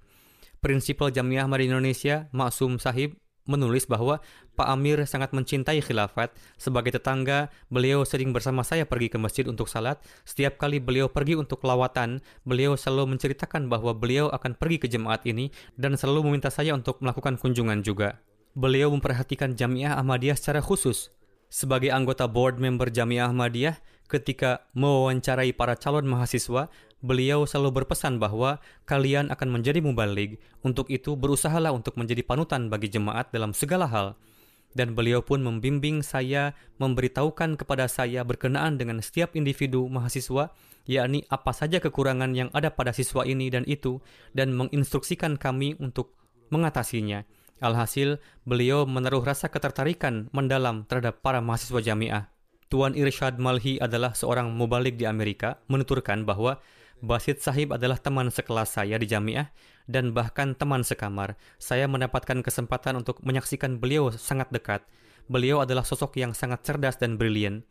Prinsipal Jamiah Ahmadi Indonesia, Maksum Sahib, menulis bahwa Pak Amir sangat mencintai khilafat. Sebagai tetangga, beliau sering bersama saya pergi ke masjid untuk salat. Setiap kali beliau pergi untuk lawatan, beliau selalu menceritakan bahwa beliau akan pergi ke jemaat ini dan selalu meminta saya untuk melakukan kunjungan juga. Beliau memperhatikan Jamiah Ahmadiyah secara khusus. Sebagai anggota board member Jamiah Ahmadiyah, ketika mewawancarai para calon mahasiswa, beliau selalu berpesan bahwa kalian akan menjadi mubalik. Untuk itu, berusahalah untuk menjadi panutan bagi jemaat dalam segala hal. Dan beliau pun membimbing saya, memberitahukan kepada saya berkenaan dengan setiap individu mahasiswa, yakni apa saja kekurangan yang ada pada siswa ini dan itu, dan menginstruksikan kami untuk mengatasinya. Alhasil, beliau menaruh rasa ketertarikan mendalam terhadap para mahasiswa jamiah. Tuan Irsyad Malhi adalah seorang mubalik di Amerika, menuturkan bahwa Basit Sahib adalah teman sekelas saya di jamiah dan bahkan teman sekamar. Saya mendapatkan kesempatan untuk menyaksikan beliau sangat dekat. Beliau adalah sosok yang sangat cerdas dan brilian,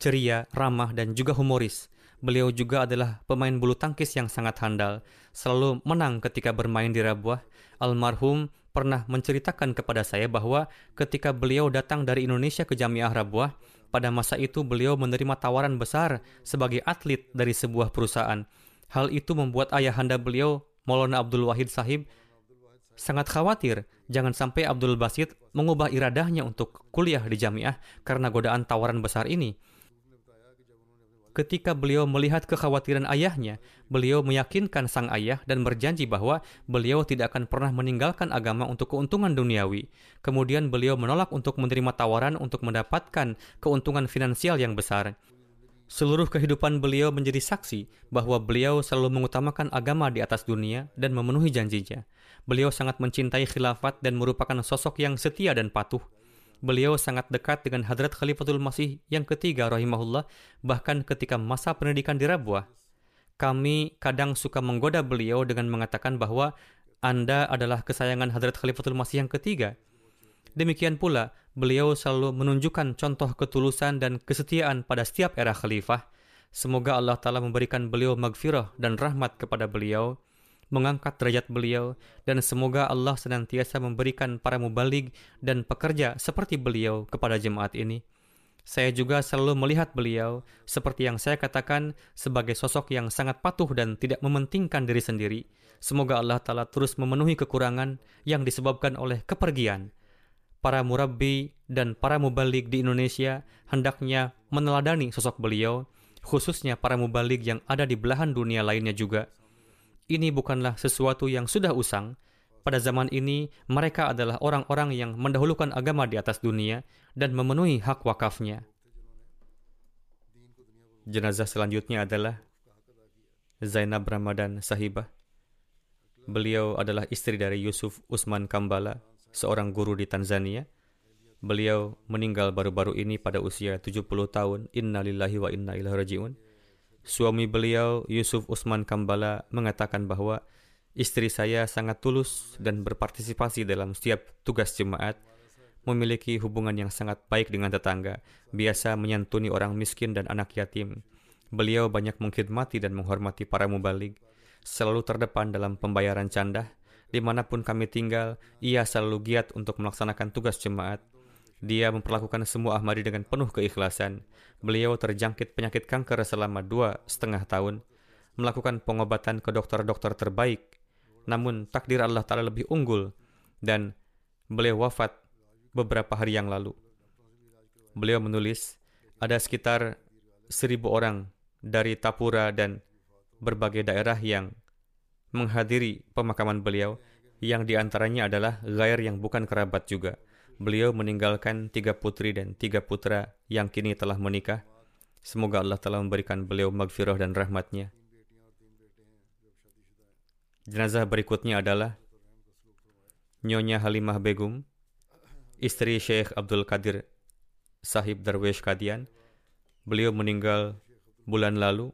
ceria, ramah, dan juga humoris. Beliau juga adalah pemain bulu tangkis yang sangat handal, selalu menang ketika bermain di Rabuah. Almarhum pernah menceritakan kepada saya bahwa ketika beliau datang dari Indonesia ke Jamiah Rabuah, pada masa itu beliau menerima tawaran besar sebagai atlet dari sebuah perusahaan. Hal itu membuat ayahanda beliau, Maulana Abdul Wahid Sahib, sangat khawatir jangan sampai Abdul Basit mengubah iradahnya untuk kuliah di jamiah karena godaan tawaran besar ini. Ketika beliau melihat kekhawatiran ayahnya, beliau meyakinkan sang ayah dan berjanji bahwa beliau tidak akan pernah meninggalkan agama untuk keuntungan duniawi. Kemudian beliau menolak untuk menerima tawaran untuk mendapatkan keuntungan finansial yang besar. Seluruh kehidupan beliau menjadi saksi bahwa beliau selalu mengutamakan agama di atas dunia dan memenuhi janjinya. Beliau sangat mencintai khilafat dan merupakan sosok yang setia dan patuh. Beliau sangat dekat dengan Hadrat Khalifatul Masih yang ketiga rahimahullah bahkan ketika masa pendidikan di Rabuah. Kami kadang suka menggoda beliau dengan mengatakan bahwa Anda adalah kesayangan Hadrat Khalifatul Masih yang ketiga. Demikian pula, beliau selalu menunjukkan contoh ketulusan dan kesetiaan pada setiap era khalifah. Semoga Allah Ta'ala memberikan beliau magfirah dan rahmat kepada beliau, mengangkat derajat beliau, dan semoga Allah senantiasa memberikan para mubalig dan pekerja seperti beliau kepada jemaat ini. Saya juga selalu melihat beliau, seperti yang saya katakan, sebagai sosok yang sangat patuh dan tidak mementingkan diri sendiri. Semoga Allah Ta'ala terus memenuhi kekurangan yang disebabkan oleh kepergian, para murabbi dan para mubalik di Indonesia hendaknya meneladani sosok beliau, khususnya para mubalik yang ada di belahan dunia lainnya juga. Ini bukanlah sesuatu yang sudah usang. Pada zaman ini, mereka adalah orang-orang yang mendahulukan agama di atas dunia dan memenuhi hak wakafnya. Jenazah selanjutnya adalah Zainab Ramadan Sahibah. Beliau adalah istri dari Yusuf Usman Kambala, seorang guru di Tanzania. Beliau meninggal baru-baru ini pada usia 70 tahun. Innalillahi wa inna ilaihi rajiun. Suami beliau, Yusuf Usman Kambala, mengatakan bahwa istri saya sangat tulus dan berpartisipasi dalam setiap tugas jemaat, memiliki hubungan yang sangat baik dengan tetangga, biasa menyantuni orang miskin dan anak yatim. Beliau banyak mengkhidmati dan menghormati para mubalik, selalu terdepan dalam pembayaran candah, Di mana pun kami tinggal, ia selalu giat untuk melaksanakan tugas jemaat. Dia memperlakukan semua Ahmadi dengan penuh keikhlasan. Beliau terjangkit penyakit kanker selama dua setengah tahun, melakukan pengobatan ke dokter-dokter terbaik. Namun takdir Allah Ta'ala lebih unggul, dan beliau wafat beberapa hari yang lalu. Beliau menulis, ada sekitar seribu orang dari Tapura dan berbagai daerah yang menghadiri pemakaman beliau, yang di antaranya adalah Gair yang bukan kerabat juga. Beliau meninggalkan tiga putri dan tiga putra yang kini telah menikah. Semoga Allah telah memberikan beliau magfirah dan rahmatnya. Jenazah berikutnya adalah Nyonya Halimah Begum, istri Syekh Abdul Qadir Sahib Darwish Kadian. Beliau meninggal bulan lalu.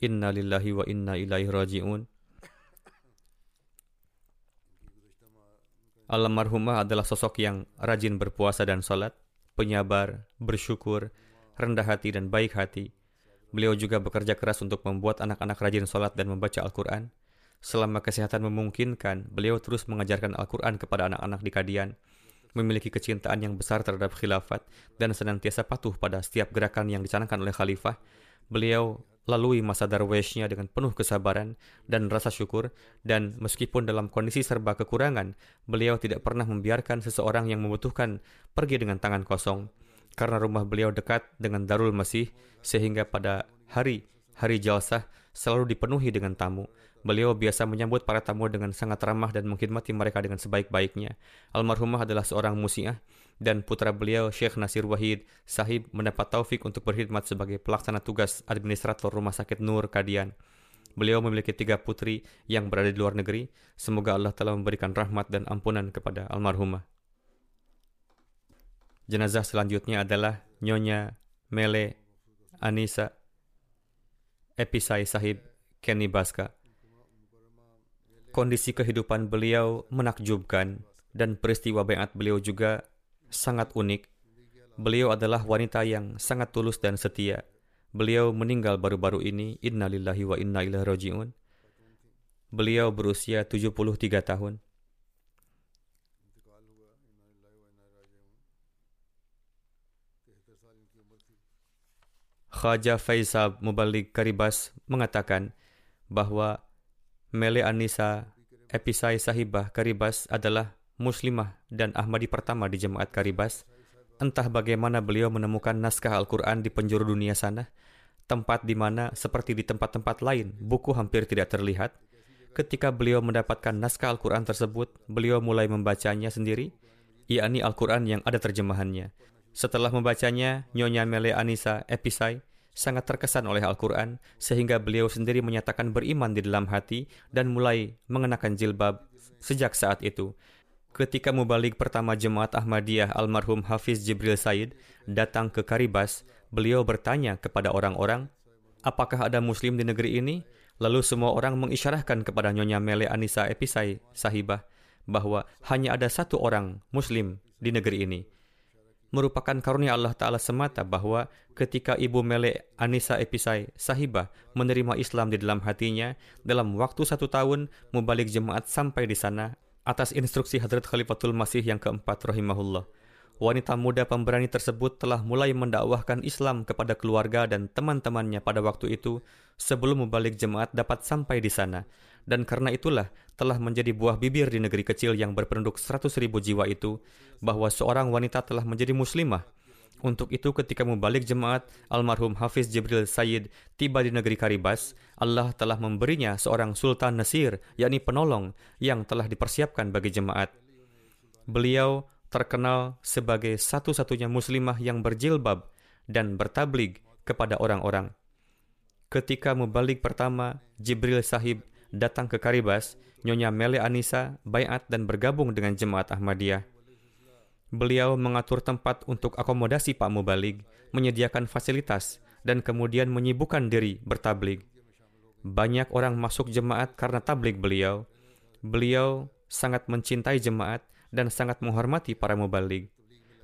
Inna lillahi wa inna ilaihi raji'un. Almarhumah adalah sosok yang rajin berpuasa dan sholat, penyabar, bersyukur, rendah hati dan baik hati. Beliau juga bekerja keras untuk membuat anak-anak rajin sholat dan membaca Al-Quran. Selama kesehatan memungkinkan, beliau terus mengajarkan Al-Quran kepada anak-anak di Kadian. memiliki kecintaan yang besar terhadap khilafat dan senantiasa patuh pada setiap gerakan yang dicanangkan oleh khalifah, beliau lalui masa darweshnya dengan penuh kesabaran dan rasa syukur dan meskipun dalam kondisi serba kekurangan, beliau tidak pernah membiarkan seseorang yang membutuhkan pergi dengan tangan kosong karena rumah beliau dekat dengan Darul Masih sehingga pada hari hari jalsah selalu dipenuhi dengan tamu. Beliau biasa menyambut para tamu dengan sangat ramah dan mengkhidmati mereka dengan sebaik-baiknya. Almarhumah adalah seorang musiah dan putra beliau Syekh Nasir Wahid sahib mendapat taufik untuk berkhidmat sebagai pelaksana tugas administrator Rumah Sakit Nur Kadian. Beliau memiliki tiga putri yang berada di luar negeri. Semoga Allah telah memberikan rahmat dan ampunan kepada almarhumah. Jenazah selanjutnya adalah Nyonya Mele Anissa Episai Sahib Kenny Baska. Kondisi kehidupan beliau menakjubkan dan peristiwa bayat beliau juga sangat unik. Beliau adalah wanita yang sangat tulus dan setia. Beliau meninggal baru-baru ini, innalillahi wa inna ilaihi raji'un. Beliau berusia 73 tahun. Khaja Faisal Mubalik Karibas mengatakan bahwa Mele Anissa Episai Sahibah Karibas adalah muslimah dan Ahmadi pertama di jemaat Karibas. Entah bagaimana beliau menemukan naskah Al-Quran di penjuru dunia sana, tempat di mana seperti di tempat-tempat lain, buku hampir tidak terlihat. Ketika beliau mendapatkan naskah Al-Quran tersebut, beliau mulai membacanya sendiri, yakni Al-Quran yang ada terjemahannya. Setelah membacanya, Nyonya Mele Anissa Episai sangat terkesan oleh Al-Quran, sehingga beliau sendiri menyatakan beriman di dalam hati dan mulai mengenakan jilbab sejak saat itu. Ketika mubalik pertama jemaat Ahmadiyah almarhum Hafiz Jibril Said datang ke Karibas, beliau bertanya kepada orang-orang, apakah ada muslim di negeri ini? Lalu semua orang mengisyarahkan kepada Nyonya Mele Anissa Episai sahibah bahwa hanya ada satu orang muslim di negeri ini merupakan karunia Allah Ta'ala semata bahwa ketika Ibu Mele Anissa Episai sahibah menerima Islam di dalam hatinya, dalam waktu satu tahun, mubalik jemaat sampai di sana atas instruksi Hadrat Khalifatul Masih yang keempat rahimahullah. Wanita muda pemberani tersebut telah mulai mendakwahkan Islam kepada keluarga dan teman-temannya pada waktu itu sebelum mubalik jemaat dapat sampai di sana dan karena itulah telah menjadi buah bibir di negeri kecil yang berpenduduk 100 ribu jiwa itu, bahwa seorang wanita telah menjadi muslimah. Untuk itu ketika membalik jemaat, almarhum Hafiz Jibril Sayyid tiba di negeri Karibas, Allah telah memberinya seorang Sultan Nasir, yakni penolong, yang telah dipersiapkan bagi jemaat. Beliau terkenal sebagai satu-satunya muslimah yang berjilbab dan bertablig kepada orang-orang. Ketika membalik pertama, Jibril Sahib datang ke Karibas, Nyonya Mele Anissa bayat dan bergabung dengan jemaat Ahmadiyah. Beliau mengatur tempat untuk akomodasi Pak Mubalig, menyediakan fasilitas, dan kemudian menyibukkan diri bertablig. Banyak orang masuk jemaat karena tablig beliau. Beliau sangat mencintai jemaat dan sangat menghormati para mubalig.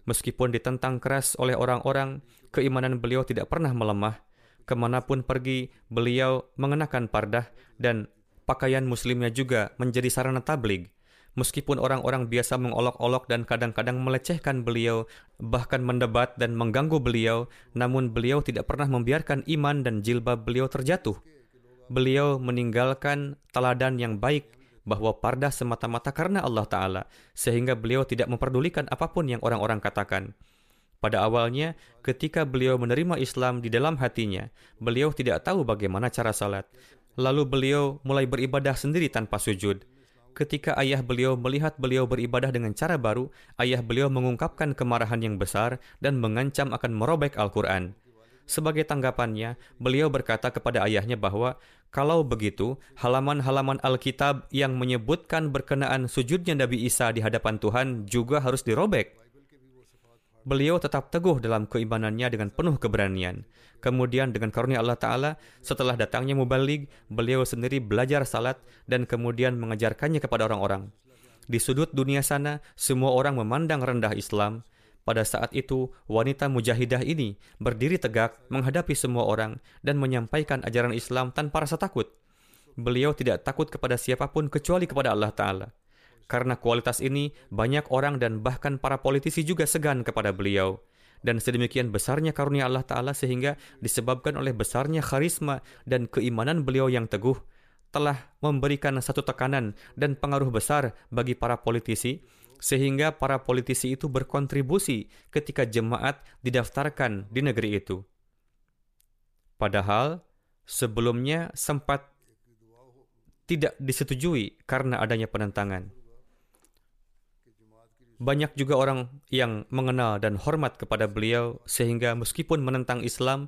Meskipun ditentang keras oleh orang-orang, keimanan beliau tidak pernah melemah. Ke mana pun pergi, beliau mengenakan pardah dan pakaian muslimnya juga menjadi sarana tablig. Meskipun orang-orang biasa mengolok-olok dan kadang-kadang melecehkan beliau, bahkan mendebat dan mengganggu beliau, namun beliau tidak pernah membiarkan iman dan jilbab beliau terjatuh. Beliau meninggalkan teladan yang baik bahwa pardah semata-mata karena Allah Ta'ala, sehingga beliau tidak memperdulikan apa pun yang orang-orang katakan. Pada awalnya, ketika beliau menerima Islam di dalam hatinya, beliau tidak tahu bagaimana cara salat. Lalu beliau mulai beribadah sendiri tanpa sujud. Ketika ayah beliau melihat beliau beribadah dengan cara baru, ayah beliau mengungkapkan kemarahan yang besar dan mengancam akan merobek Al-Quran. Sebagai tanggapannya, beliau berkata kepada ayahnya bahwa kalau begitu, halaman-halaman Alkitab yang menyebutkan berkenaan sujudnya Nabi Isa di hadapan Tuhan juga harus dirobek. Beliau tetap teguh dalam keimanannya dengan penuh keberanian. Kemudian dengan karunia Allah Ta'ala, setelah datangnya mubalik, beliau sendiri belajar salat dan kemudian mengajarkannya kepada orang-orang. Di sudut dunia sana, semua orang memandang rendah Islam. Pada saat itu, wanita mujahidah ini berdiri tegak menghadapi semua orang dan menyampaikan ajaran Islam tanpa rasa takut. Beliau tidak takut kepada siapa pun kecuali kepada Allah Ta'ala. Karena kualitas ini, banyak orang dan bahkan para politisi juga segan kepada beliau. Dan sedemikian besarnya karunia Allah Ta'ala sehingga disebabkan oleh besarnya karisma dan keimanan beliau yang teguh, telah memberikan satu tekanan dan pengaruh besar bagi para politisi, sehingga para politisi itu berkontribusi ketika jemaat didaftarkan di negeri itu. Padahal sebelumnya sempat tidak disetujui karena adanya penentangan. Banyak juga orang yang mengenal dan hormat kepada beliau, sehingga meskipun menentang Islam,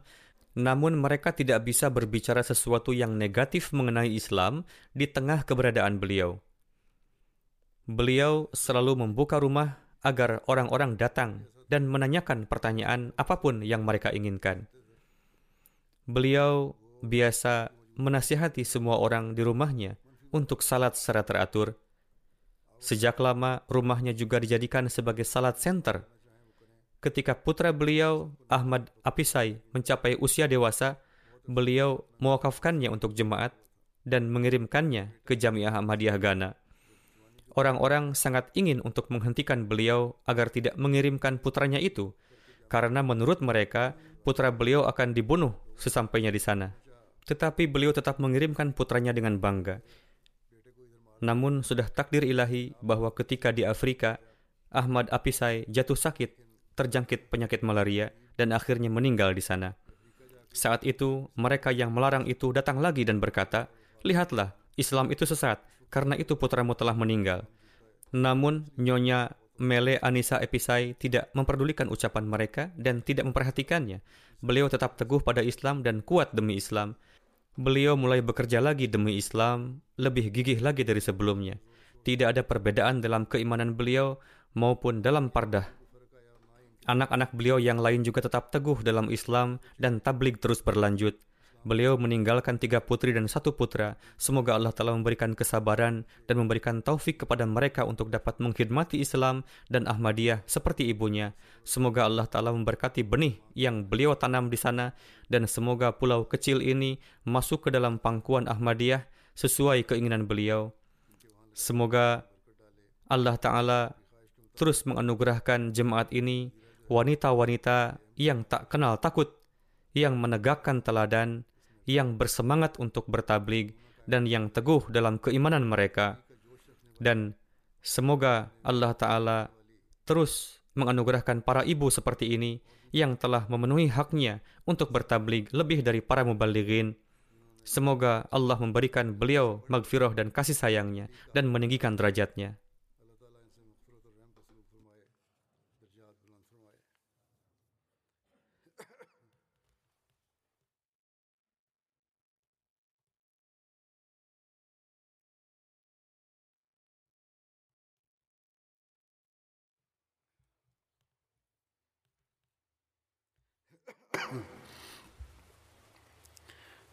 namun mereka tidak bisa berbicara sesuatu yang negatif mengenai Islam di tengah keberadaan beliau. Beliau selalu membuka rumah agar orang-orang datang dan menanyakan pertanyaan apa pun yang mereka inginkan. Beliau biasa menasihati semua orang di rumahnya untuk salat secara teratur Sejak lama, rumahnya juga dijadikan sebagai salat center. Ketika putra beliau, Ahmad Apisai, mencapai usia dewasa, beliau mewakafkannya untuk jemaat dan mengirimkannya ke Jamiah Ahmadiyah Ghana. Orang-orang sangat ingin untuk menghentikan beliau agar tidak mengirimkan putranya itu, karena menurut mereka, putra beliau akan dibunuh sesampainya di sana. Tetapi beliau tetap mengirimkan putranya dengan bangga. Namun sudah takdir ilahi bahwa ketika di Afrika, Ahmad Apisai jatuh sakit, terjangkit penyakit malaria, dan akhirnya meninggal di sana. Saat itu, mereka yang melarang itu datang lagi dan berkata, Lihatlah, Islam itu sesat, karena itu putramu telah meninggal. Namun, Nyonya Mele Anissa Episai tidak memperdulikan ucapan mereka dan tidak memperhatikannya. Beliau tetap teguh pada Islam dan kuat demi Islam, Beliau mulai bekerja lagi demi Islam, lebih gigih lagi dari sebelumnya. Tidak ada perbedaan dalam keimanan beliau maupun dalam pardah. Anak-anak beliau yang lain juga tetap teguh dalam Islam dan tablik terus berlanjut. Beliau meninggalkan tiga putri dan satu putra. Semoga Allah telah memberikan kesabaran dan memberikan taufik kepada mereka untuk dapat mengkhidmati Islam dan Ahmadiyah seperti ibunya. Semoga Allah Ta'ala memberkati benih yang beliau tanam di sana dan semoga pulau kecil ini masuk ke dalam pangkuan Ahmadiyah sesuai keinginan beliau. Semoga Allah Ta'ala terus menganugerahkan jemaat ini wanita-wanita yang tak kenal takut, yang menegakkan teladan, yang bersemangat untuk bertablig dan yang teguh dalam keimanan mereka. Dan semoga Allah Ta'ala terus menganugerahkan para ibu seperti ini yang telah memenuhi haknya untuk bertablig lebih dari para mubalighin. Semoga Allah memberikan beliau magfirah dan kasih sayangnya dan meninggikan derajatnya.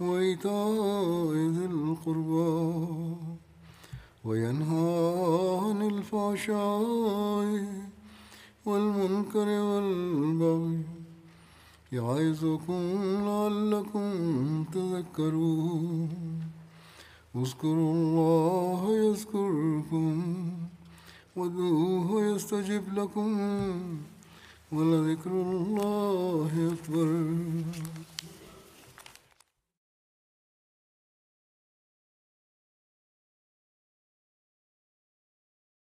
وإيتاء ذي القربى وينهى عن الفحشاء والمنكر والبغي يعظكم لعلكم تذكرون. اذكروا الله يذكركم وادعوه يستجب لكم ولذكر الله أكبر.